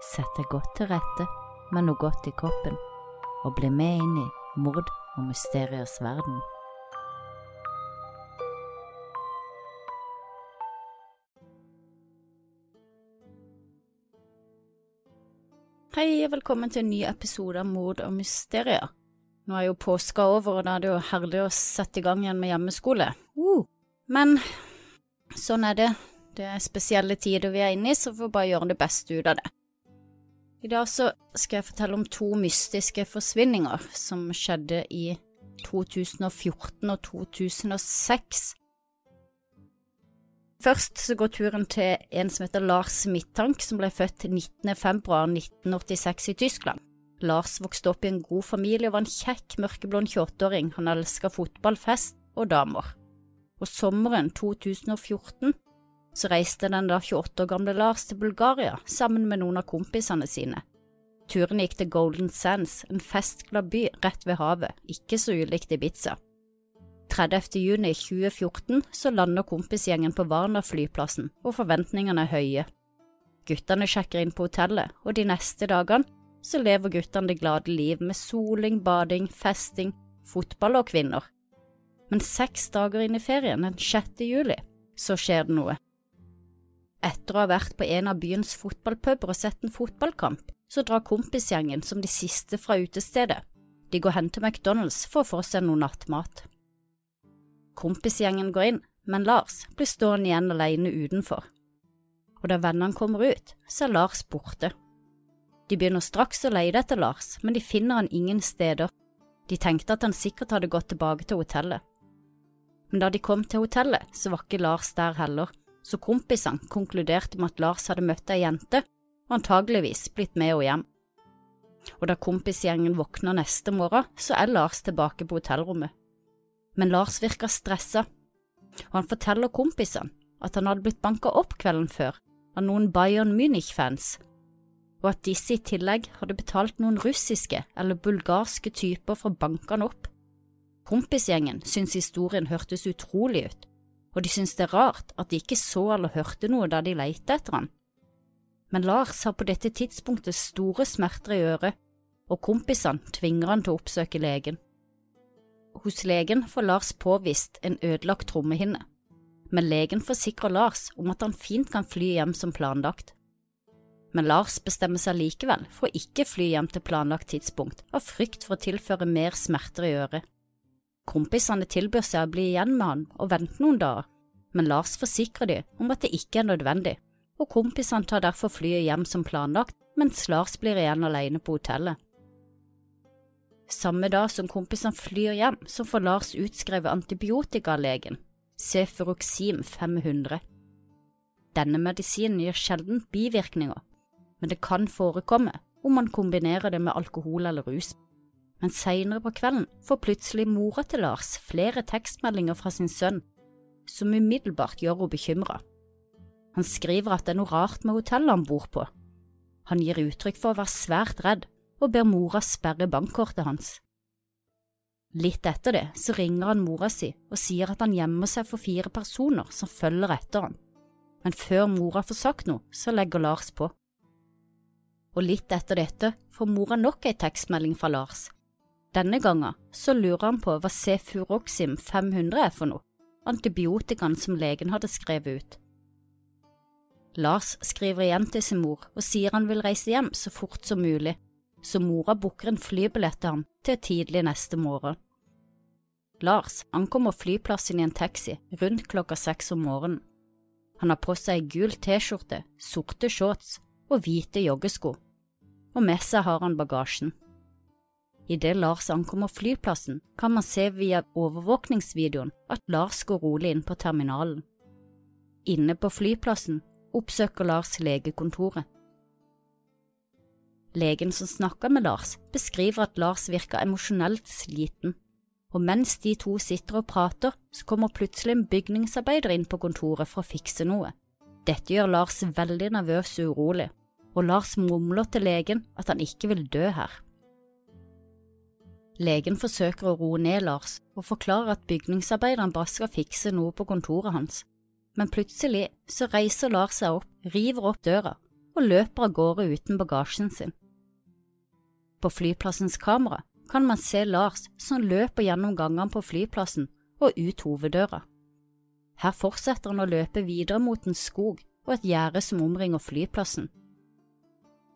Sett deg godt til rette med noe godt i kroppen, og bli med inn i mord og mysteriers verden. Hei og velkommen til en ny episode av Mord og mysterier. Nå er jo påska over, og da er det jo herlig å sette i gang igjen med hjemmeskole. Uh. Men sånn er det. Det er spesielle tider vi er inne i, så vi får bare gjøre det beste ut av det. I dag så skal jeg fortelle om to mystiske forsvinninger som skjedde i 2014 og 2006. Først så går turen til en som heter Lars Midtank, som ble født 19.2.1986 i Tyskland. Lars vokste opp i en god familie og var en kjekk, mørkeblond 28-åring. Han elska fotball, fest og damer. Og sommeren 2014 så reiste den da 28 år gamle Lars til Bulgaria sammen med noen av kompisene sine. Turen gikk til Golden Sands, en festglad by rett ved havet, ikke så ulikt Ibiza. 30. juni 2014 så lander kompisgjengen på Varna flyplassen, og forventningene er høye. Guttene sjekker inn på hotellet, og de neste dagene så lever guttene det glade liv med soling, bading, festing, fotball og kvinner. Men seks dager inn i ferien, den 6. juli, så skjer det noe. Etter å ha vært på en av byens fotballpuber og sett en fotballkamp, så drar kompisgjengen som de siste fra utestedet. De går hen til McDonald's for å få seg noe nattmat. Kompisgjengen går inn, men Lars blir stående igjen alene utenfor. Og da vennene kommer ut, så er Lars borte. De begynner straks å leide etter Lars, men de finner han ingen steder. De tenkte at han sikkert hadde gått tilbake til hotellet. Men da de kom til hotellet, så var ikke Lars der heller, så kompisene konkluderte med at Lars hadde møtt ei jente og antageligvis blitt med henne hjem. Og da kompisgjengen våkner neste morgen, så er Lars tilbake på hotellrommet. Men Lars virker stressa, og han forteller kompisene at han hadde blitt banka opp kvelden før av noen Bayern Munich-fans og at disse i tillegg hadde betalt noen russiske eller bulgarske typer for å banke han opp. Kompisgjengen syntes historien hørtes utrolig ut, og de syntes det er rart at de ikke så eller hørte noe da de lette etter han. Men Lars har på dette tidspunktet store smerter i øret, og kompisene tvinger han til å oppsøke legen. Hos legen får Lars påvist en ødelagt trommehinne, men legen forsikrer Lars om at han fint kan fly hjem som planlagt men Lars bestemmer seg likevel for å ikke fly hjem til planlagt tidspunkt, av frykt for å tilføre mer smerter i øret. Kompisene tilbyr seg å bli igjen med han og vente noen dager, men Lars forsikrer de om at det ikke er nødvendig, og kompisene tar derfor flyet hjem som planlagt, mens Lars blir igjen alene på hotellet. Samme dag som kompisene flyr hjem, så får Lars utskrevet antibiotika av legen, Cefuroxim 500. Denne medisinen gir sjelden bivirkninger, men det kan forekomme om man kombinerer det med alkohol eller rus. Men seinere på kvelden får plutselig mora til Lars flere tekstmeldinger fra sin sønn, som umiddelbart gjør henne bekymra. Han skriver at det er noe rart med hotellet han bor på. Han gir uttrykk for å være svært redd, og ber mora sperre bankkortet hans. Litt etter det så ringer han mora si og sier at han gjemmer seg for fire personer som følger etter han, men før mora får sagt noe, så legger Lars på og litt etter dette får mora nok ei tekstmelding fra Lars. Denne gangen så lurer han på hva Cefuroxim 500 er for noe, antibiotikaen som legen hadde skrevet ut. Lars skriver igjen til sin mor og sier han vil reise hjem så fort som mulig, så mora booker en flybillett til ham til tidlig neste morgen. Lars ankommer flyplassen i en taxi rundt klokka seks om morgenen. Han har på seg gul T-skjorte, sorte shorts og hvite joggesko, og med seg har han bagasjen. Idet Lars ankommer flyplassen, kan man se via overvåkningsvideoen at Lars går rolig inn på terminalen. Inne på flyplassen oppsøker Lars legekontoret. Legen som snakker med Lars, beskriver at Lars virker emosjonelt sliten, og mens de to sitter og prater, så kommer plutselig en bygningsarbeider inn på kontoret for å fikse noe. Dette gjør Lars veldig nervøs og urolig, og Lars mumler til legen at han ikke vil dø her. Legen forsøker å roe ned Lars og forklarer at bygningsarbeideren bare skal fikse noe på kontoret hans, men plutselig så reiser Lars seg opp, river opp døra og løper av gårde uten bagasjen sin. På flyplassens kamera kan man se Lars som løper gjennom gangene på flyplassen og ut hoveddøra. Her fortsetter han å løpe videre mot en skog og et gjerde som omringer flyplassen.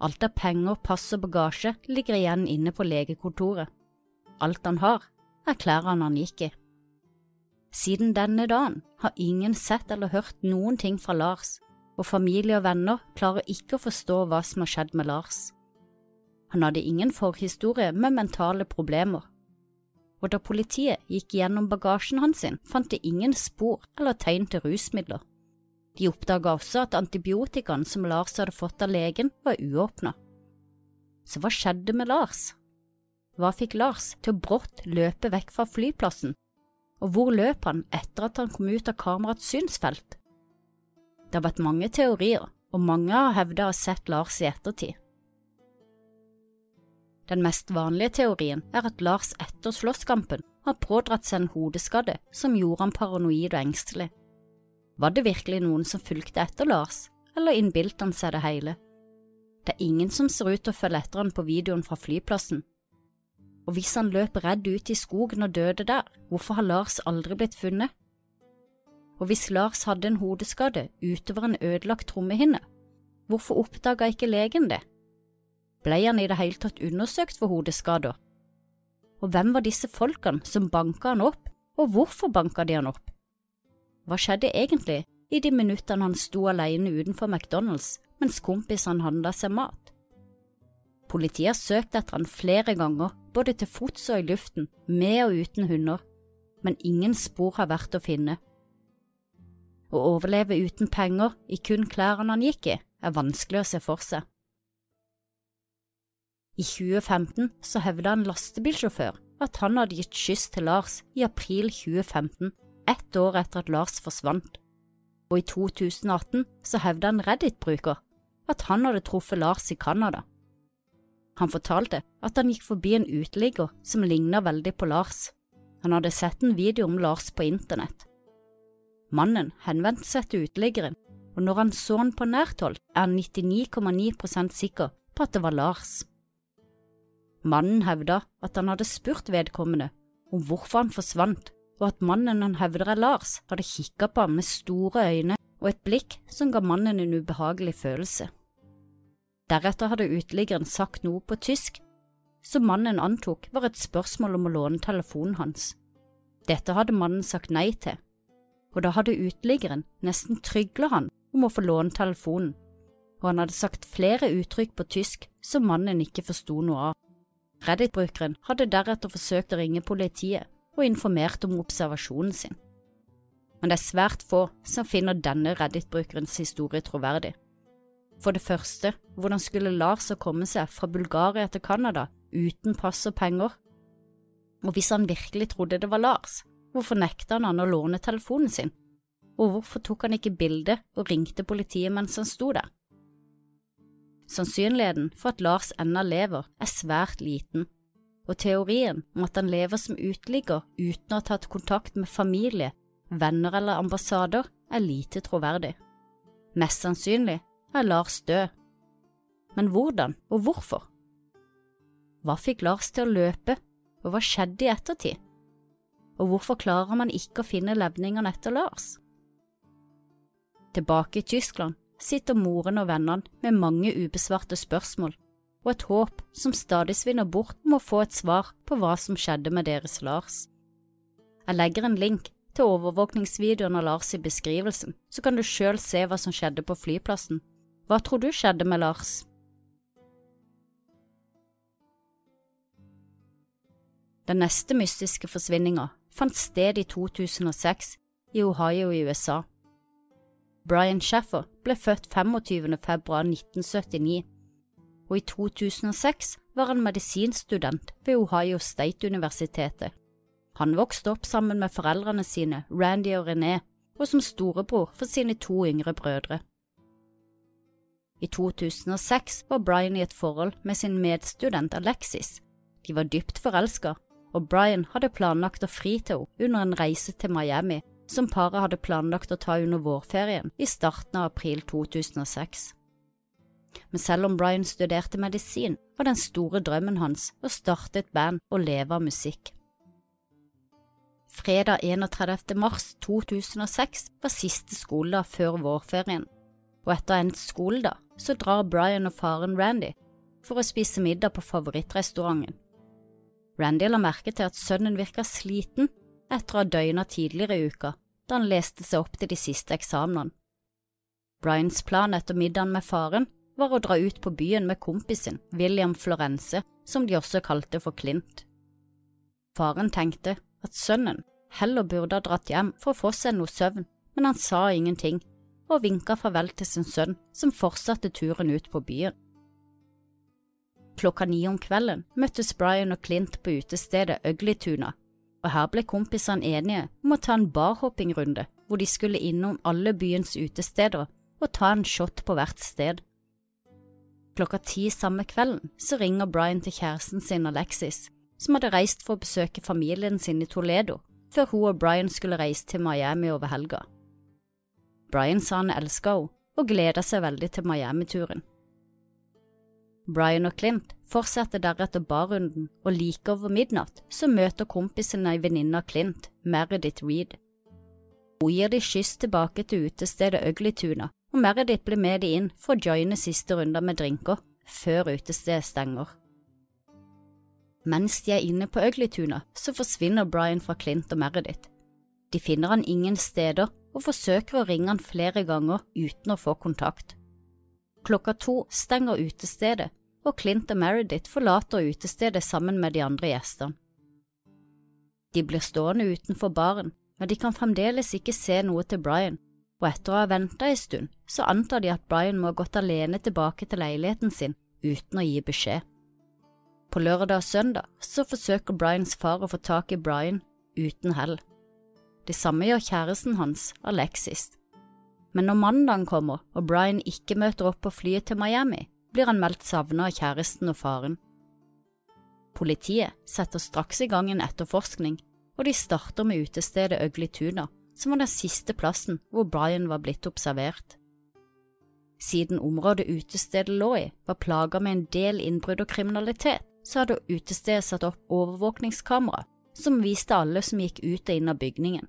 Alt av penger, pass og bagasje ligger igjen inne på legekontoret. Alt han har, er klærne han gikk i. Siden denne dagen har ingen sett eller hørt noen ting fra Lars, og familie og venner klarer ikke å forstå hva som har skjedd med Lars. Han hadde ingen forhistorie med mentale problemer, og da politiet gikk gjennom bagasjen hans, fant de ingen spor eller tegn til rusmidler. De oppdaga også at antibiotikaen som Lars hadde fått av legen, var uåpna. Så hva skjedde med Lars? Hva fikk Lars til å brått løpe vekk fra flyplassen, og hvor løp han etter at han kom ut av kamerats synsfelt? Det har vært mange teorier, og mange har hevda å ha sett Lars i ettertid. Den mest vanlige teorien er at Lars etter slåsskampen har pådratt seg en hodeskade som gjorde han paranoid og engstelig. Var det virkelig noen som fulgte etter Lars, eller innbilte han seg det hele? Det er ingen som ser ut til å følge etter han på videoen fra flyplassen. Og hvis han løp redd ut i skogen og døde der, hvorfor har Lars aldri blitt funnet? Og hvis Lars hadde en hodeskade utover en ødelagt trommehinne, hvorfor oppdaga ikke legen det? Ble han i det hele tatt undersøkt for hodeskader? Og hvem var disse folkene som banka han opp, og hvorfor banka de han opp? Hva skjedde egentlig i de minuttene han sto alene utenfor McDonald's mens kompisene handla seg mat? Politiet har søkt etter han flere ganger, både til fots og i luften, med og uten hunder, men ingen spor har vært å finne. Å overleve uten penger i kun klærne han gikk i, er vanskelig å se for seg. I 2015 så hevda en lastebilsjåfør at han hadde gitt skyss til Lars i april 2015, ett år etter at Lars forsvant, og i 2018 så hevda en Reddit-bruker at han hadde truffet Lars i Canada. Han fortalte at han gikk forbi en uteligger som lignet veldig på Lars. Han hadde sett en video om Lars på internett. Mannen henvendte seg til uteliggeren, og når han så han på nært hold, er han 99,9% sikker på at det var Lars. Mannen hevda at han hadde spurt vedkommende om hvorfor han forsvant, og at mannen han hevder er Lars, hadde kikka på ham med store øyne og et blikk som ga mannen en ubehagelig følelse. Deretter hadde uteliggeren sagt noe på tysk, som mannen antok var et spørsmål om å låne telefonen hans. Dette hadde mannen sagt nei til, og da hadde uteliggeren nesten trygla han om å få låne telefonen, og han hadde sagt flere uttrykk på tysk som mannen ikke forsto noe av. Reddit-brukeren hadde deretter forsøkt å ringe politiet og informert om observasjonen sin. Men det er svært få som finner denne Reddit-brukerens historie troverdig. For det første, hvordan skulle Lars komme seg fra Bulgaria til Canada uten pass og penger? Og hvis han virkelig trodde det var Lars, hvorfor nekta han han å låne telefonen sin? Og hvorfor tok han ikke bilde og ringte politiet mens han sto der? Sannsynligheten for at Lars ennå lever, er svært liten, og teorien om at han lever som uteligger uten å ha tatt kontakt med familie, venner eller ambassader, er lite troverdig. Mest sannsynlig er Lars død. Men hvordan og hvorfor? Hva fikk Lars til å løpe, og hva skjedde i ettertid? Og hvorfor klarer man ikke å finne levningene etter Lars? Tilbake i Tyskland sitter moren og vennene med mange ubesvarte spørsmål og et håp som stadig svinner bort om å få et svar på hva som skjedde med deres Lars. Jeg legger en link til overvåkningsvideoen av Lars i beskrivelsen, så kan du sjøl se hva som skjedde på flyplassen. Hva tror du skjedde med Lars? Den neste mystiske forsvinninga fant sted i 2006 i Ohio i USA. Brian Shaffer ble født 25. februar 1979, og i 2006 var han medisinstudent ved Ohio State-universitetet. Han vokste opp sammen med foreldrene sine, Randy og René, og som storebror for sine to yngre brødre. I 2006 var Brian i et forhold med sin medstudent Alexis. De var dypt forelska, og Brian hadde planlagt å fri til henne under en reise til Miami som paret hadde planlagt å ta under vårferien i starten av april 2006. Men selv om Brian studerte medisin, var den store drømmen hans å starte et band og leve av musikk. Fredag 31. mars 2006 var siste skoledag før vårferien, og etter endt skoledag så drar Brian og faren Randy for å spise middag på favorittrestauranten. Randy la merke til at sønnen virka sliten etter å ha døgna tidligere i uka, da han leste seg opp til de siste eksamenene. Bryans plan etter middagen med faren var å dra ut på byen med kompisen William Florence, som de også kalte for Clint. Faren tenkte at sønnen heller burde ha dratt hjem for å få seg noe søvn, men han sa ingenting og vinka farvel til sin sønn, som fortsatte turen ut på byen. Klokka ni om kvelden møttes Brian og Clint på utestedet Uglytuna, og her ble kompisene enige om å ta en barhoppingrunde hvor de skulle innom alle byens utesteder og ta en shot på hvert sted. Klokka ti samme kvelden så ringer Brian til kjæresten sin Alexis, som hadde reist for å besøke familien sin i Toledo, før hun og Brian skulle reise til Miami over helga. Brian sa han elska henne og gleda seg veldig til Miami-turen. Brian og Clint fortsetter deretter barrunden, og like over midnatt så møter kompisen ei venninne av Clint, Meredith Reed. Hun gir de kyss tilbake til utestedet Uglytuna, og Meredith blir med de inn for å joine siste runder med drinker, før utestedet stenger. Mens de er inne på Uglytuna, så forsvinner Brian fra Clint og Meredith. De finner han ingen steder og forsøker å ringe han flere ganger uten å få kontakt. Klokka to stenger utestedet, og Clint og Meredith forlater utestedet sammen med de andre gjestene. De blir stående utenfor baren, men de kan fremdeles ikke se noe til Brian, og etter å ha venta en stund, så antar de at Brian må ha gått alene tilbake til leiligheten sin uten å gi beskjed. På lørdag og søndag så forsøker Brians far å få tak i Brian, uten hell. Det samme gjør kjæresten hans, Alexis. Men når mandagen kommer og Brian ikke møter opp på flyet til Miami, blir han meldt savnet av kjæresten og faren. Politiet setter straks i gang en etterforskning, og de starter med utestedet Ugly Tuna, som var den siste plassen hvor Brian var blitt observert. Siden området utestedet lå i var plaga med en del innbrudd og kriminalitet, så hadde utestedet satt opp overvåkningskamera som viste alle som gikk ut og inn av bygningen.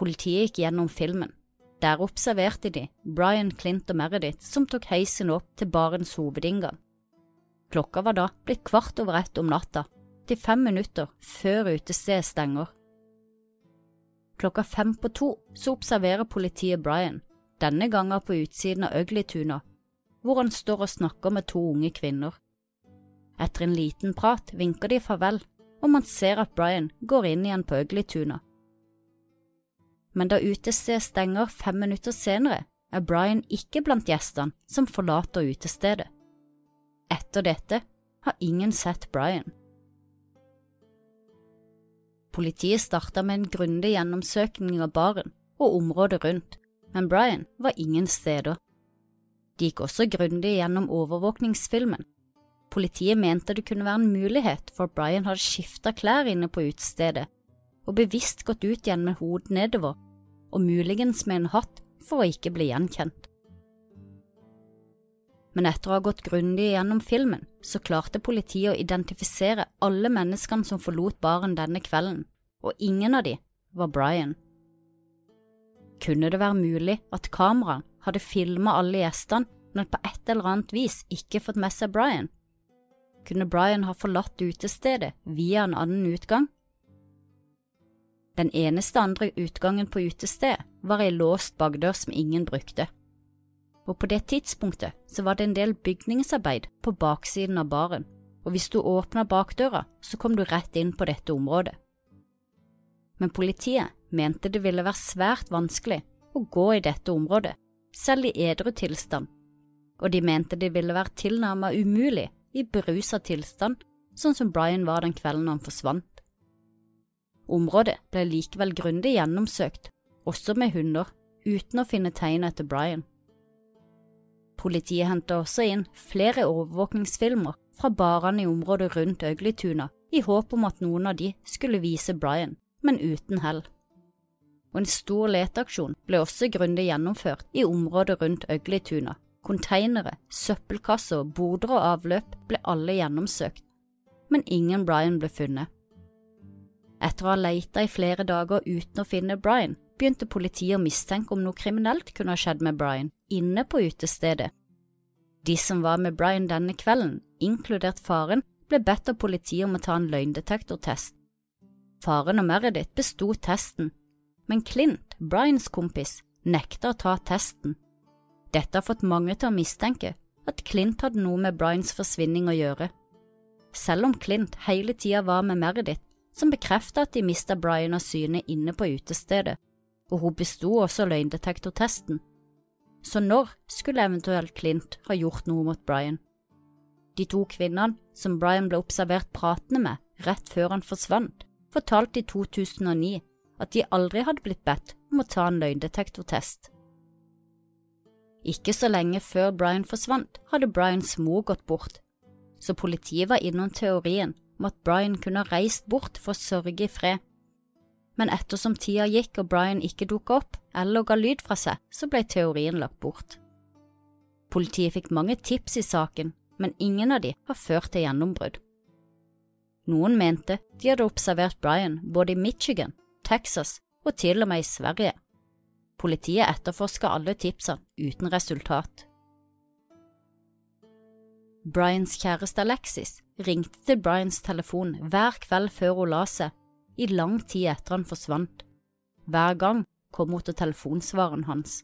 Politiet gikk gjennom filmen. Der observerte de Brian, Clint og Meredith som tok heisen opp til barens hovedinngang. Klokka var da blitt kvart over ett om natta, til fem minutter før utestedet stenger. Klokka fem på to så observerer politiet Brian, denne gangen på utsiden av Uglytuna, hvor han står og snakker med to unge kvinner. Etter en liten prat vinker de farvel, og man ser at Brian går inn igjen på Uglytuna men da utestedet stenger fem minutter senere, er Brian ikke blant gjestene som forlater utestedet. Etter dette har ingen sett Brian. Politiet starta med en grundig gjennomsøkning av baren og området rundt, men Brian var ingen steder. De gikk også grundig gjennom overvåkningsfilmen. Politiet mente det kunne være en mulighet for at Brian hadde skifta klær inne på utestedet og bevisst gått ut igjen med hodet nedover, og muligens med en hatt for å ikke bli gjenkjent. Men etter å ha gått grundig gjennom filmen, så klarte politiet å identifisere alle menneskene som forlot baren denne kvelden, og ingen av de var Brian. Kunne det være mulig at kameraet hadde filmet alle gjestene, men på et eller annet vis ikke fått med seg Brian? Kunne Brian ha forlatt utestedet via en annen utgang? Den eneste andre utgangen på utestedet var ei låst bakdør som ingen brukte. Og på det tidspunktet så var det en del bygningsarbeid på baksiden av baren, og hvis du åpna bakdøra, så kom du rett inn på dette området. Men politiet mente det ville være svært vanskelig å gå i dette området, selv i edru tilstand, og de mente det ville være tilnærmet umulig i berusa tilstand, sånn som Brian var den kvelden han forsvant. Området ble likevel grundig gjennomsøkt, også med hunder, uten å finne tegn etter Brian. Politiet hentet også inn flere overvåkningsfilmer fra barene i området rundt Øglytuna i håp om at noen av de skulle vise Brian, men uten hell. Og en stor leteaksjon ble også grundig gjennomført i området rundt Øglytuna, konteinere, søppelkasser, boder og avløp ble alle gjennomsøkt, men ingen Brian ble funnet. Etter å ha leita i flere dager uten å finne Brian, begynte politiet å mistenke om noe kriminelt kunne ha skjedd med Brian inne på utestedet. De som var med Brian denne kvelden, inkludert faren, ble bedt av politiet om å ta en løgndetektortest. Faren og Meredith besto testen, men Clint, Brians kompis, nekta å ta testen. Dette har fått mange til å mistenke at Clint hadde noe med Brians forsvinning å gjøre. Selv om Clint hele tida var med Meredith, som bekreftet at de mista Brian av syne inne på utestedet, og hun besto også løgndetektortesten. Så når skulle eventuelt Clint ha gjort noe mot Brian? De to kvinnene som Brian ble observert pratende med rett før han forsvant, fortalte i 2009 at de aldri hadde blitt bedt om å ta en løgndetektortest. Ikke så lenge før Brian forsvant, hadde Brians mor gått bort, så politiet var innom teorien om at Brian kunne ha reist bort for å sørge i fred. Men ettersom tida gikk og Brian ikke dukket opp eller ga lyd fra seg, så ble teorien lagt bort. Politiet fikk mange tips i saken, men ingen av de har ført til gjennombrudd. Noen mente de hadde observert Brian både i Michigan, Texas og til og med i Sverige. Politiet etterforska alle tipsene uten resultat. Bryans kjæreste Alexis ringte til Bryans telefon hver kveld før hun la seg, i lang tid etter han forsvant. Hver gang kom hun til telefonsvareren hans.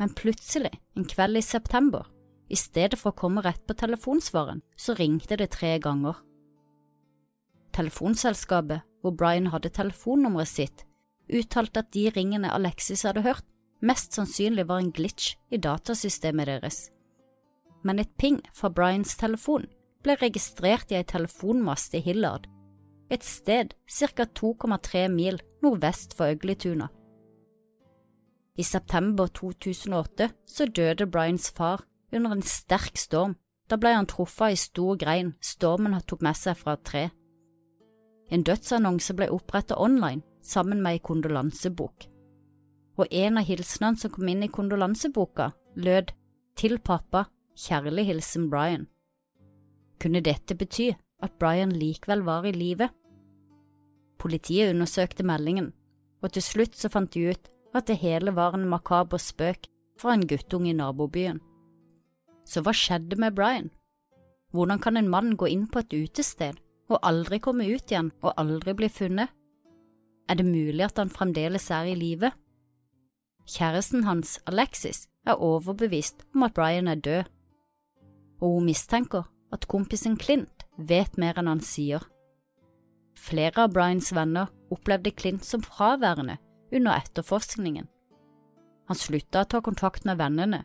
Men plutselig, en kveld i september, i stedet for å komme rett på telefonsvaren, så ringte det tre ganger. Telefonselskapet, hvor Brian hadde telefonnummeret sitt, uttalte at de ringene Alexis hadde hørt, mest sannsynlig var en glitch i datasystemet deres. Men et ping fra Bryans telefon ble registrert i ei telefonmast i Hillard, et sted ca 2,3 mil nordvest for Øglituna. I september 2008 så døde Bryans far under en sterk storm. Da ble han truffet i stor grein stormen tok med seg fra et tre. En dødsannonse ble opprettet online sammen med ei kondolansebok, og en av hilsenene som kom inn i kondolanseboka, lød Til pappa, kjærlig hilsen Brian. Kunne dette bety at Brian likevel var i live? Politiet undersøkte meldingen, og til slutt så fant de ut at det hele var en makaber spøk fra en guttunge i nabobyen. Så hva skjedde med Brian? Hvordan kan en mann gå inn på et utested og aldri komme ut igjen og aldri bli funnet? Er det mulig at han fremdeles er i live? Kjæresten hans, Alexis, er overbevist om at Brian er død, og hun mistenker at kompisen Clint vet mer enn han sier. Flere av Brians venner opplevde Clint som fraværende under etterforskningen. Han slutta å ta kontakt med vennene,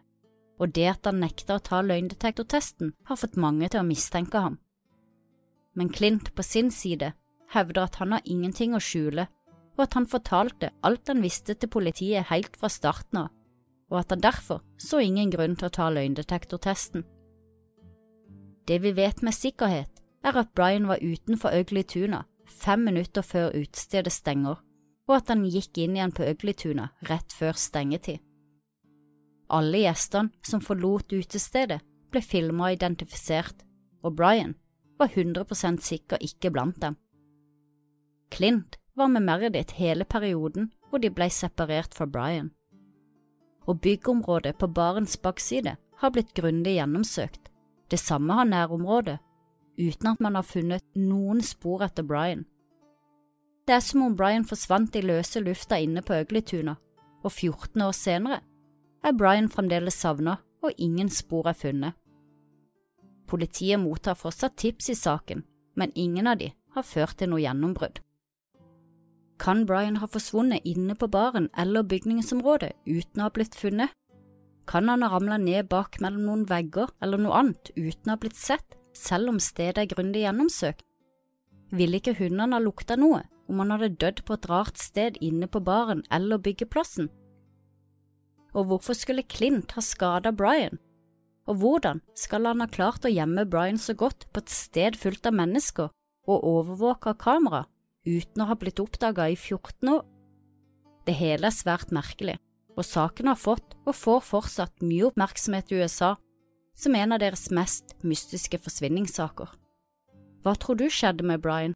og det at han nekta å ta løgndetektortesten, har fått mange til å mistenke ham. Men Clint på sin side hevder at han har ingenting å skjule, og at han fortalte alt han visste til politiet helt fra starten av, og at han derfor så ingen grunn til å ta løgndetektortesten. Det vi vet med sikkerhet, er at Brian var utenfor Ugly-tuna fem minutter før utestedet stenger, og at han gikk inn igjen på Ugly-tuna rett før stengetid. Alle gjestene som forlot utestedet, ble filma og identifisert, og Brian var 100% sikker ikke blant dem. Clint var med Meredith hele perioden hvor de ble separert fra Brian. Og byggområdet på barens bakside har blitt grundig gjennomsøkt, det samme har nærområdet, uten at man har funnet noen spor etter Brian. Det er som om Brian forsvant i løse lufta inne på Øglituna, og 14 år senere er Brian fremdeles savnet og ingen spor er funnet. Politiet mottar fortsatt tips i saken, men ingen av de har ført til noe gjennombrudd. Kan Brian ha forsvunnet inne på baren eller bygningsområdet uten å ha blitt funnet? Kan han ha ramla ned bak mellom noen vegger eller noe annet uten å ha blitt sett, selv om stedet er grundig gjennomsøkt? Ville ikke hundene ha lukta noe om han hadde dødd på et rart sted inne på baren eller byggeplassen? Og hvorfor skulle Clint ha skada Brian? Og hvordan skal han ha klart å gjemme Brian så godt på et sted fullt av mennesker og overvåka av kamera uten å ha blitt oppdaga i 14 år? Det hele er svært merkelig, og saken har fått og får fortsatt mye oppmerksomhet i USA som en av deres mest mystiske forsvinningssaker. Hva tror du skjedde med Brian?